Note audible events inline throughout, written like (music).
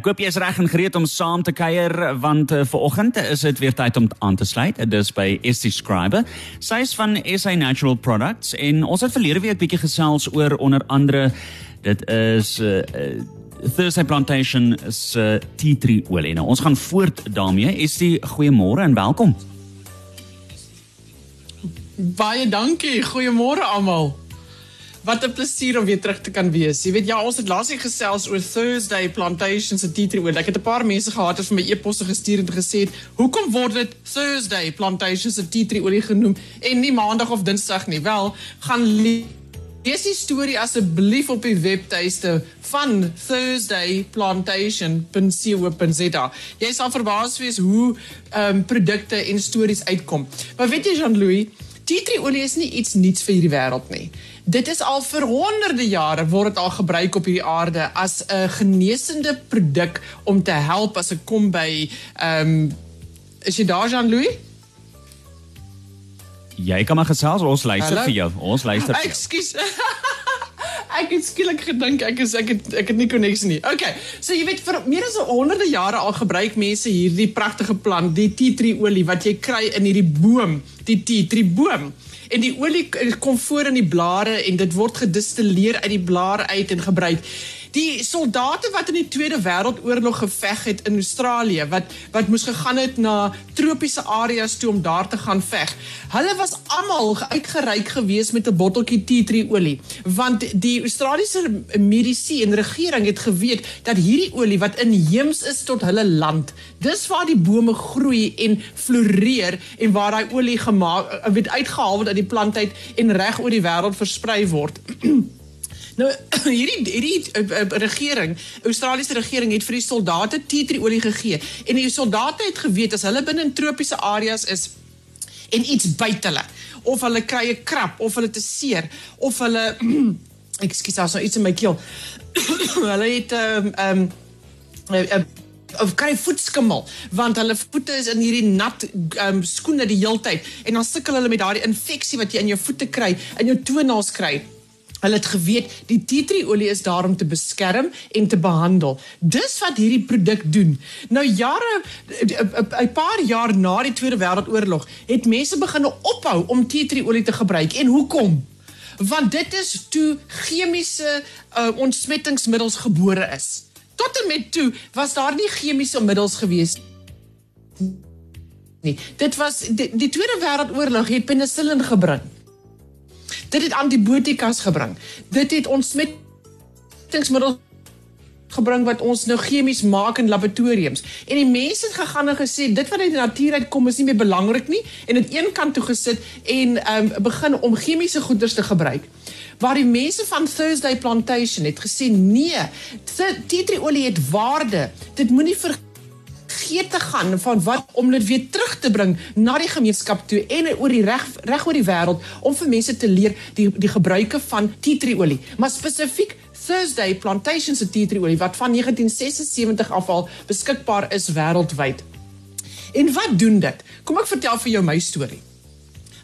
Ek hoop jy is reg en gereed om saam te kuier want uh, vir oggend is dit weer tyd om aan te sluit. Dit is by Estie Scriber. Sy is van SA Natural Products en ons het verlede week bietjie gesels oor onder andere dit is uh, uh, Thursday Plantation se tea tree olie. Nou ons gaan voort daarmee. Estie, goeiemôre en welkom. Baie dankie. Goeiemôre almal. Wat 'n plesier om weer terug te kan wees. Jy weet ja, ons het laasweek gesels oor Thursday Plantations se tea tree olie. Ek het 'n paar mense gehad wat vir my e-posse gestuur en gesê het, "Hoekom word dit Thursday Plantations se tea tree olie genoem en nie Maandag of Dinsdag nie?" Wel, gaan lees die storie asseblief op die webtuiste van thursdayplantation.co.za. Jy sal verbaas wees hoe ehm um, produkte en stories uitkom. Maar weet jy Jean-Louis, tea tree olie is nie iets nuuts vir hierdie wêreld nie. Dit is al vir honderde jare word dit al gebruik op hierdie aarde as 'n genesende produk om te help as ek kom by ehm um, is jy daar Jean-Louis? Jy kan maar gesels, ons luister Hello? vir jou. Ons luister vir jou. Ekskuus. (laughs) ek het skielik gedink ek is ek het ek het nie koneksie nie. Okay. So jy weet vir meer as honderde jare al gebruik mense hierdie pragtige plant, die tea tree olie wat jy kry in hierdie boom, die tea tree boom en die olie kom voor in die blare en dit word gedistilleer uit die blare uit en gebruik. Die soldate wat in die Tweede Wêreldoorlog geveg het in Australië wat wat moes gegaan het na tropiese areas toe om daar te gaan veg. Hulle was almal uitgereik gewees met 'n botteltjie tea tree olie want die Australiese mediese en regering het geweet dat hierdie olie wat inheems is tot hulle land. Dis waar die bome groei en floreer en waar daai olie gemaak word uitgehaal word uit die plant uit en reg oor die wêreld versprei word. (clears throat) Nou (clears throat) hierdie hierdie uh, regering, Australiese regering het vir die soldate tea tree olie gegee. En die soldate het geweet as hulle binne in tropiese areas is en iets byt hulle of hulle kry 'n krap of hulle te seer of hulle (clears throat) ekskuus, daar's nou iets in my keel. (clears throat) hulle het ehm um, ehm um, of kry voetskimmel want hulle voete is in hierdie nat um, skoene die heeltyd. En dan sukkel hulle met daardie infeksie wat jy in jou voete kry in jou toenails kry Hulle het geweet die tea tree olie is daar om te beskerm en te behandel. Dis wat hierdie produk doen. Nou jare 'n paar jaar na die Tweede Wêreldoorlog het mense begin ophou om tea tree olie te gebruik. En hoekom? Want dit is toe chemiese uh, ontsmettingsmiddels gebore is. Tot en met toe was daar nie chemiese middels gewees nie. Dit was die, die Tweede Wêreldoorlog het penicillin gebring. Dit het antibiotikas gebring. Dit het ontsmettingsmiddels gebring wat ons nou chemies maak in laboratoriums. En die mense het gegaan en gesê dit wat uit die natuur uitkom is nie meer belangrik nie en het een kant toe gesit en um, begin om chemiese goeders te gebruik. Waar die mense van Thursday Plantation het gesê nee, tea tree olie het waarde. Dit moenie vir vergeet te gaan van wat om dit weer terug te bring na die gemeenskap toe en oor die reg reg oor die wêreld om vir mense te leer die die gebruike van tea tree olie, maar spesifiek Thursday Plantations tea tree olie wat van 1976 af al beskikbaar is wêreldwyd. En wat doen dit? Kom ek vertel vir jou my storie.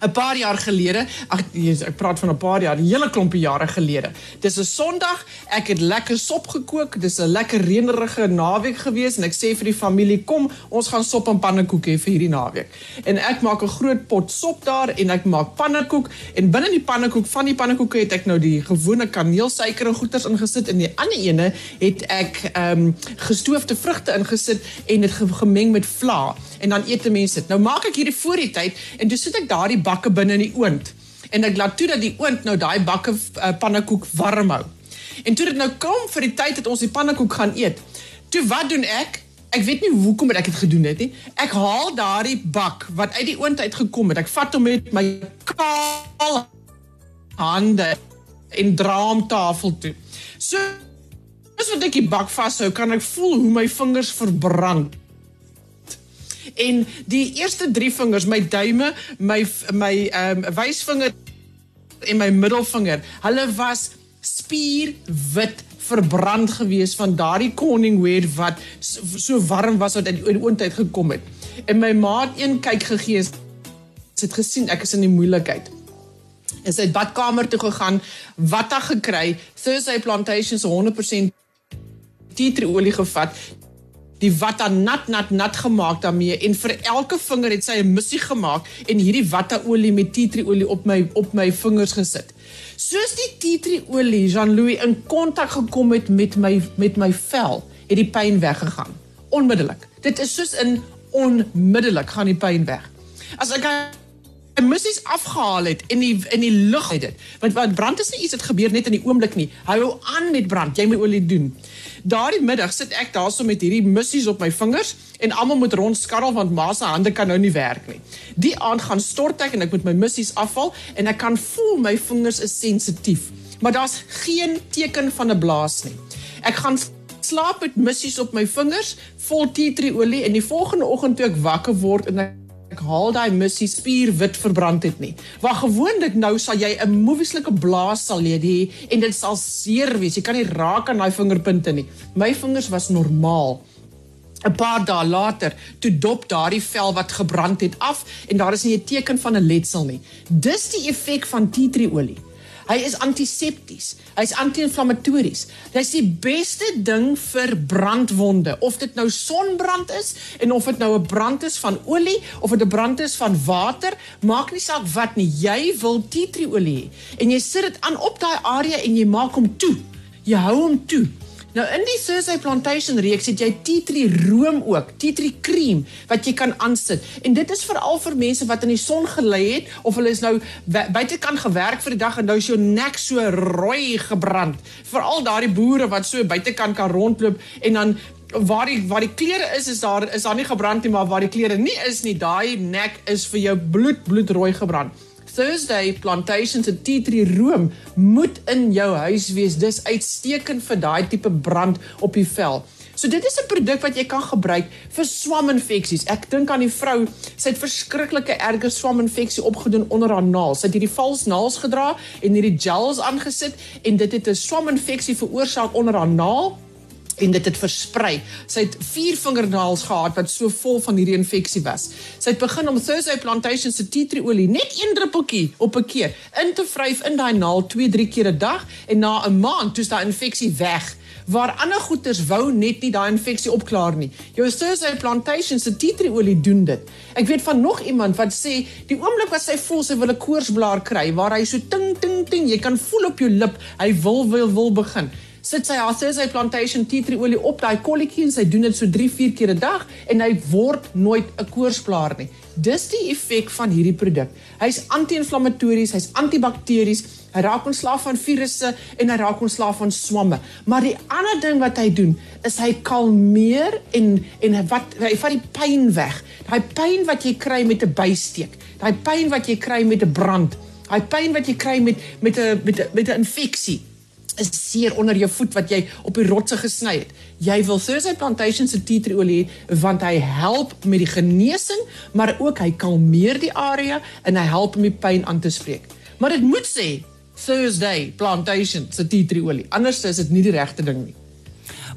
'n paar jaar gelede, ag ek praat van 'n paar jaar, 'n hele klompie jare gelede. Dis 'n Sondag, ek het lekker sop gekook. Dis 'n lekker reënerige naweek gewees en ek sê vir die familie, "Kom, ons gaan sop en pannekoek hê vir hierdie naweek." En ek maak 'n groot pot sop daar en ek maak pannekoek en binne die pannekoek van die pannekoeke het ek nou die gewone kaneelsuiker en goeters ingesit en die ander ene het ek ehm um, gestoofde vrugte ingesit en dit gemeng met vla en dan eet mense dit. Nou maak ek hierdie voor die tyd en dis sit ek daardie bakke binne in die oond en ek laat toe dat die oond nou daai bakke uh, pannekoek warm hou. En toe dit nou kom vir die tyd dat ons die pannekoek gaan eet. Toe wat doen ek? Ek weet nie hoekom ek dit gedoen het nie. Ek haal daardie bak wat uit die oond uit gekom het. Ek vat hom met my kaal hande en dra hom tafel toe. So as wat ek die bak vashou, kan ek voel hoe my vingers verbrand en die eerste drie vingers, my duime, my my ehm um, wysvinger en my middelvinger, hulle was spierwit verbrand gewees van daardie koning weer wat so, so warm was wat uit die oondheid gekom het. En my maat een kyk gegee het gesien ek is in die moeilikheid. Sy het badkamer toe gegaan, wat hy gekry, Thursday Plantations 100% tea tree olie gevat, die watta nat nat nat gemaak daarmee en vir elke vinger het sy 'n missie gemaak en hierdie watta olie met tea tree olie op my op my vingers gesit. Soos die tea tree olie Jean-Louis in kontak gekom het met my met my vel, het die pyn weggegaan. Onmiddellik. Dit is soos in onmiddellik gaan die pyn weg. As ek missies afgehaal het in die in die lug uit dit. Want wat brand is nie iets wat gebeur net in die oomblik nie. Hou aan met brand. Jy moet olie doen. Daardie middag sit ek daarso met hierdie missies op my vingers en almal moet rondskarrel want ma se hande kan nou nie werk nie. Die aand gaan stort ek en ek moet my missies afval en ek kan voel my vingers is sensitief. Maar daar's geen teken van 'n blaas nie. Ek gaan slaap met missies op my vingers vol tea tree olie en die volgende oggend toe ek wakker word en ek haal daai missie spier wit verbrand het nie. Waar gewoonlik nou sal jy 'n moeslike blaas sal hê en dit sal seer wees. Jy kan nie raak aan daai vingerpunte nie. My vingers was normaal. 'n Paar dae later, toe dop daardie vel wat gebrand het af en daar is nie 'n teken van 'n letsel nie. Dis die effek van tea tree olie. Hy is antisepties. Hy's anti-inflammatories. Hy's die beste ding vir brandwonde, of dit nou sonbrand is en of dit nou 'n brand is van olie of dit 'n brand is van water, maak nie saak wat nie. Jy wil tea tree olie en jy sit dit aan op daai area en jy maak hom toe. Jy hou hom toe. Nou in die Cersei Plantation reeks het jy tea tree room ook, tea tree cream wat jy kan aansit. En dit is veral vir mense wat in die son gelê het of hulle is nou buite kan gewerk vir die dag en nou is jou nek so rooi gebrand. Veral daardie boere wat so buite kan kan rondloop en dan waar die waar die klere is is daar is daar nie gebrand nie maar waar die klere nie is nie daai nek is vir jou bloed bloedrooi gebrand. Thursday Plantation se tea tree room moet in jou huis wees. Dis uitstekend vir daai tipe brand op die vel. So dit is 'n produk wat jy kan gebruik vir swaminfeksies. Ek dink aan die vrou, sy het verskriklike erge swaminfeksie opgedoen onder haar naels. Sy het hierdie vals naels gedra en hierdie gels aangesit en dit het 'n swaminfeksie veroorsaak onder haar nael en dit het versprei. Sy het vier vingernaels gehad wat so vol van hierdie infeksie was. Sy het begin om Thursday Plantation se tea tree olie net een druppeltjie op 'n keer in te vryf in daai naal 2-3 keer 'n dag en na 'n maand toe is daai infeksie weg. Waar ander goeters wou net nie daai infeksie opklaar nie. Jou Thursday Plantation se tea tree olie doen dit. Ek weet van nog iemand wat sê die oomblik wat sy voel sy wil 'n koorsblaar kry waar hy so ting ting ting, jy kan voel op jou lip, hy wil wil wil begin sit sy haar sy plantation tea tree olie op daai kolletjie en sy doen dit so 3-4 keer 'n dag en hy word nooit 'n koorsblaar nie. Dis die effek van hierdie produk. Hy's anti-inflammatories, hy's antibakteries, hy raak ontslaaf van virusse en hy raak ontslaaf van swamme. Maar die ander ding wat hy doen, is hy kalmeer en en wat hy vat die pyn weg. Daai pyn wat jy kry met 'n bysteek, daai pyn wat jy kry met 'n brand, daai pyn wat jy kry met met 'n met 'n met 'n seer onder jou voet wat jy op die rotse gesny het. Jy wil Thursday Plantation se tea tree olie want hy help met die genesing, maar ook hy kalmeer die area en hy help om die pyn aan te spreek. Maar dit moet sê Thursday Plantation se tea tree olie. Anders is dit nie die regte ding nie.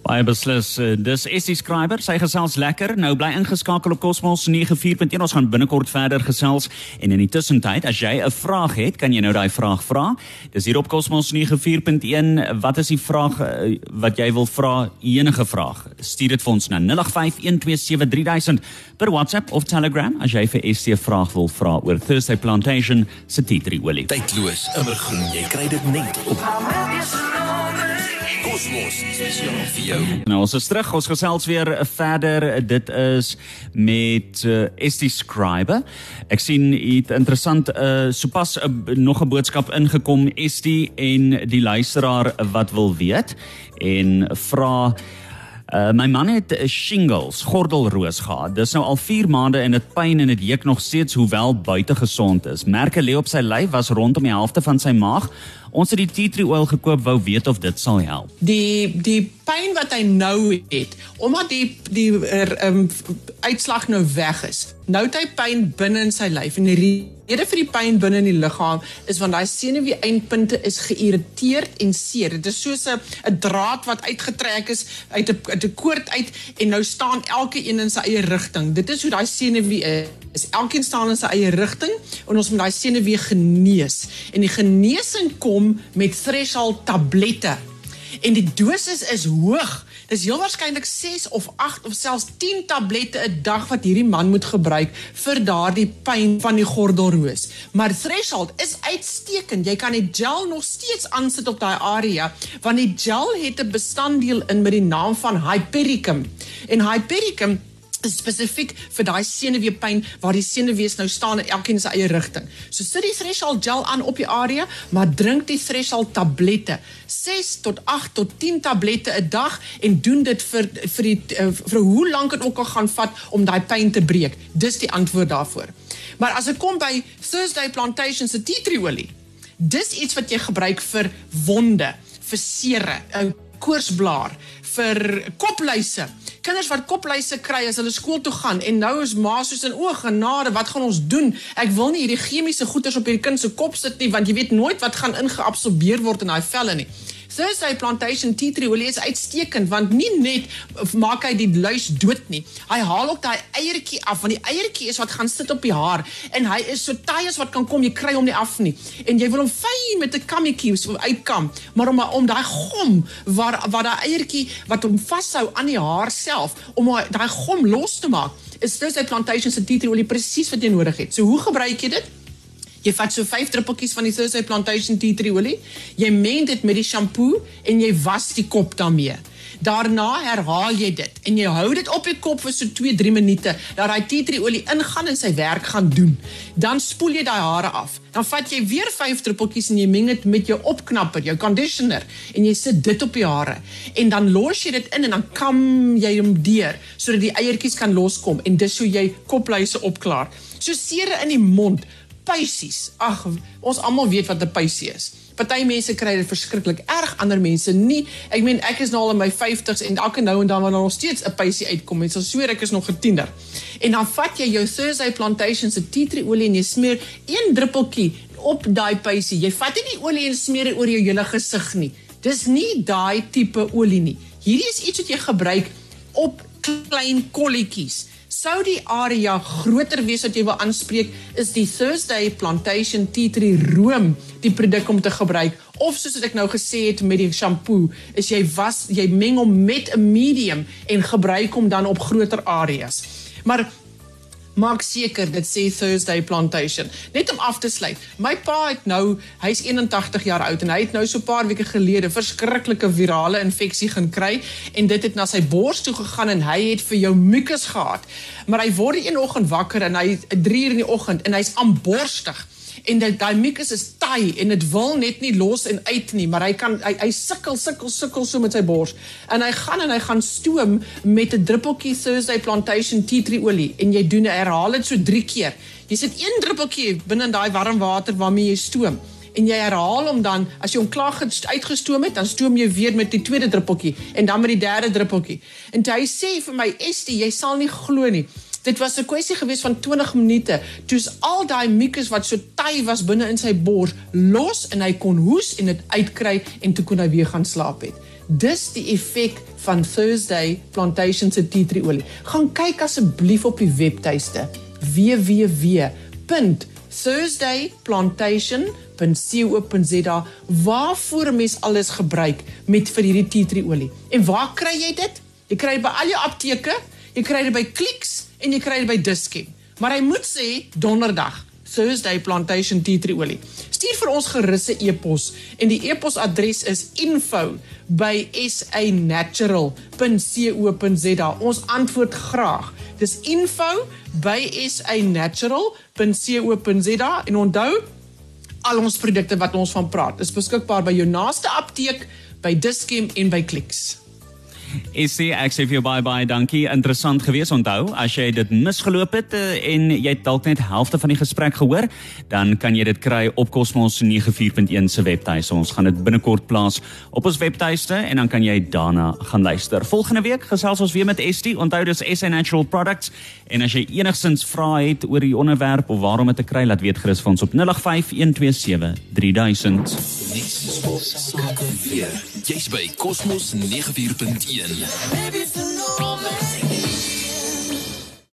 Baie beslis. Eh, dis Essie Skryber. Sy gesels lekker. Nou bly ingeskakel op Cosmos 94.1. Ons gaan binnekort verder gesels en in die tussentyd, as jy 'n vraag het, kan jy nou daai vraag vra. Dis hier op Cosmos 94.1. Wat is die vraag eh, wat jy wil vra? Enige vraag. Stuur dit vir ons na 0851273000 per WhatsApp of Telegram as jy vir SC 'n vraag wil vra oor Thursday Plantation se tea tree olie. Tydloos, immergroen. Jy kry dit net op Kosmos spesiaal vir jou. Nou ons is terug. Ons gesels weer verder. Dit is met uh, Estie Scribe. Ek sien iets interessant uh sopas uh, nog 'n boodskap ingekom Estie en die luisteraar wat wil weet en vra Uh, my man het shingles, gordelroos gehad. Dis nou al 4 maande en dit pyn en dit juk nog steeds hoewel buite gesond is. Merke lê op sy lyf was rondom die helfte van sy maag. Ons het die tea tree oil gekoop wou weet of dit sal help. Die die pyn wat hy nou het, omdat die die er, um, uitslag nou weg is. Nou het hy pyn binne in sy lyf en die rede vir die pyn binne in die liggaam is want daai senuwee eindpunte is geïrriteerd en seer. Dit is soos 'n 'n draad wat uitgetrek is uit 'n uit 'n koord uit en nou staan elke een in sy eie rigting. Dit is hoe daai senuwee is. Elkeen staan in sy eie rigting en ons moet daai senuwee genees. En die genesing kom met threshold tablette. En die dosis is hoog. Dis heel waarskynlik 6 of 8 of selfs 10 tablette 'n dag wat hierdie man moet gebruik vir daardie pyn van die gordelroos. Maar threshold is uitstekend. Jy kan die gel nog steeds aansit op daai area want die gel het 'n bestanddeel in met die naam van hypericum. En hypericum spesifiek vir daai senuweepyn waar die senuwees nou staan in elkeen se eie rigting. So sit die threshold gel aan op die area, maar drink die threshold tablette. 6 tot 8 tot 10 tablette 'n dag en doen dit vir vir die uh, vir hoe lank dit ook al gaan vat om daai pyn te breek. Dis die antwoord daarvoor. Maar as dit kom by Thursday Plantation se tea tree olie, dis iets wat jy gebruik vir wonde, vir sere, 'n koorsblaar, vir kopluise kinders wat kopluise kry as hulle skool toe gaan en nou is ma soos in o genade wat gaan ons doen? Ek wil nie hierdie chemiese goeters op hierdie kind se kop sit nie want jy weet nooit wat gaan ingeabsorbeer word in daai velle nie Thursday plantation tea tree olie is uitstekend want nie net maak hy die luis dood nie. Hy haal ook daai eiertjie af want die eiertjie is wat gaan sit op die haar en hy is so taai as wat kan kom jy kry hom nie af nie. En jy wil hom fyn met 'n kammetjie uitkam, maar om om daai gom waar waar daai eiertjie wat hom vashou aan die haar self om daai gom los te maak. Is Thursday plantation se tea tree olie presies wat jy nodig het. So hoe gebruik jy dit? Jy vat so 5 druppeltjies van die Thursday Plantation tea tree olie. Jy meng dit met die shampoo en jy was die kop daarmee. Daarna herhaal jy dit en jy hou dit op die kop vir so 2-3 minute dat daai tea tree olie ingaan en sy werk gaan doen. Dan spoel jy daai hare af. Dan vat jy weer 5 druppeltjies en jy meng dit met jou opknapper, jou conditioner en jy sit dit op die hare. En dan los jy dit in en dan kam jy hom deur sodat die eiertjies kan loskom en dis hoe jy kopluise opklaar. So sere in die mond pysies. Ag, ons almal weet wat 'n pysie is. Party mense kry dit verskriklik erg, ander mense nie. Ek meen ek is nou al in my 50s en elke nou en dan wanneer nog steeds 'n pysie uitkom, mens sal sweer ek is nog 'n tiener. En dan vat jy jou Thursday Plantation se tea tree olie en jy smeer een druppeltjie op daai pysie. Jy vat nie die olie en smeer dit oor jou hele gesig nie. Dis nie daai tipe olie nie. Hierdie is iets wat jy gebruik op klein kolletjies sou die area groter wees wat jy wil aanspreek, is die Thursday Plantation Tea Tree Room die produk om te gebruik of soos ek nou gesê het met die shampoo, is jy was jy meng hom met 'n medium en gebruik hom dan op groter areas. Maar maak seker dit sê Thursday Plantation. Net om af te sluit. My pa het nou, hy's 81 jaar oud en hy het nou so 'n paar weke gelede verskriklike virale infeksie gaan kry en dit het na sy bors toe gegaan en hy het vir jou mucus gehad. Maar hy word een oggend wakker en hy 3 uur in die oggend en hy's aanborstig en dat daai mucus is taai en dit wil net nie los en uit nie, maar hy kan hy, hy sukkel sukkel sukkel so met sy bors. En hy gaan en hy gaan stoom met 'n druppeltjie Thursday Plantation tea tree olie en jy doen herhaal dit so 3 keer. Jy sit een druppeltjie binne in daai warm water waarmee jy stoom en jy herhaal hom dan as jy hom klaar uitgestoom het dan stoom jy weer met die tweede druppeltjie en dan met die derde druppeltjie. En hy sê vir my Estie, jy sal nie glo nie. Dit was 'n kwessie gewees van 20 minute. Toe's al daai mucus wat so taai was binne in sy bors los en hy kon hoes en dit uitkry en toe kon hy weer gaan slaap het. Dis die effek van Thursday Plantation se tea tree olie. Gaan kyk asseblief op die webtuiste www.thursdayplantation.co.za waarvoor mens alles gebruik met vir hierdie tea tree olie. En waar kry jy dit? Jy kry dit by al jou apteke, jy kry dit by Clicks en jy kry dit by Dischem. Maar hy moet sê donderdag Thursday Plantation Tea Tree olie. Stuur vir ons gerusse e-pos en die e-posadres is info@sanatural.co.za. Ons antwoord graag. Dis info@sanatural.co.za en onthou al ons produkte wat ons van praat is beskikbaar by jou naaste apteek, by Dischem en by Clicks. Sê ek sê vir jou bye bye, dankie. Interessant gewees. Onthou, as jy dit misgeloop het uh, en jy dalk net helfte van die gesprek gehoor, dan kan jy dit kry op Cosmos 94.1 se webtuis. Ons gaan dit binnekort plaas op ons webtuiste en dan kan jy daarna gaan luister. Volgende week gesels ons weer met Estie. Onthou dis SA Natural Products en as jy enigsins vra het oor die onderwerp of waarom dit te kry, laat weet gerus vir ons op 085127 3000. Niks is skakel weer. Jy's by Cosmos 94.1. Ian.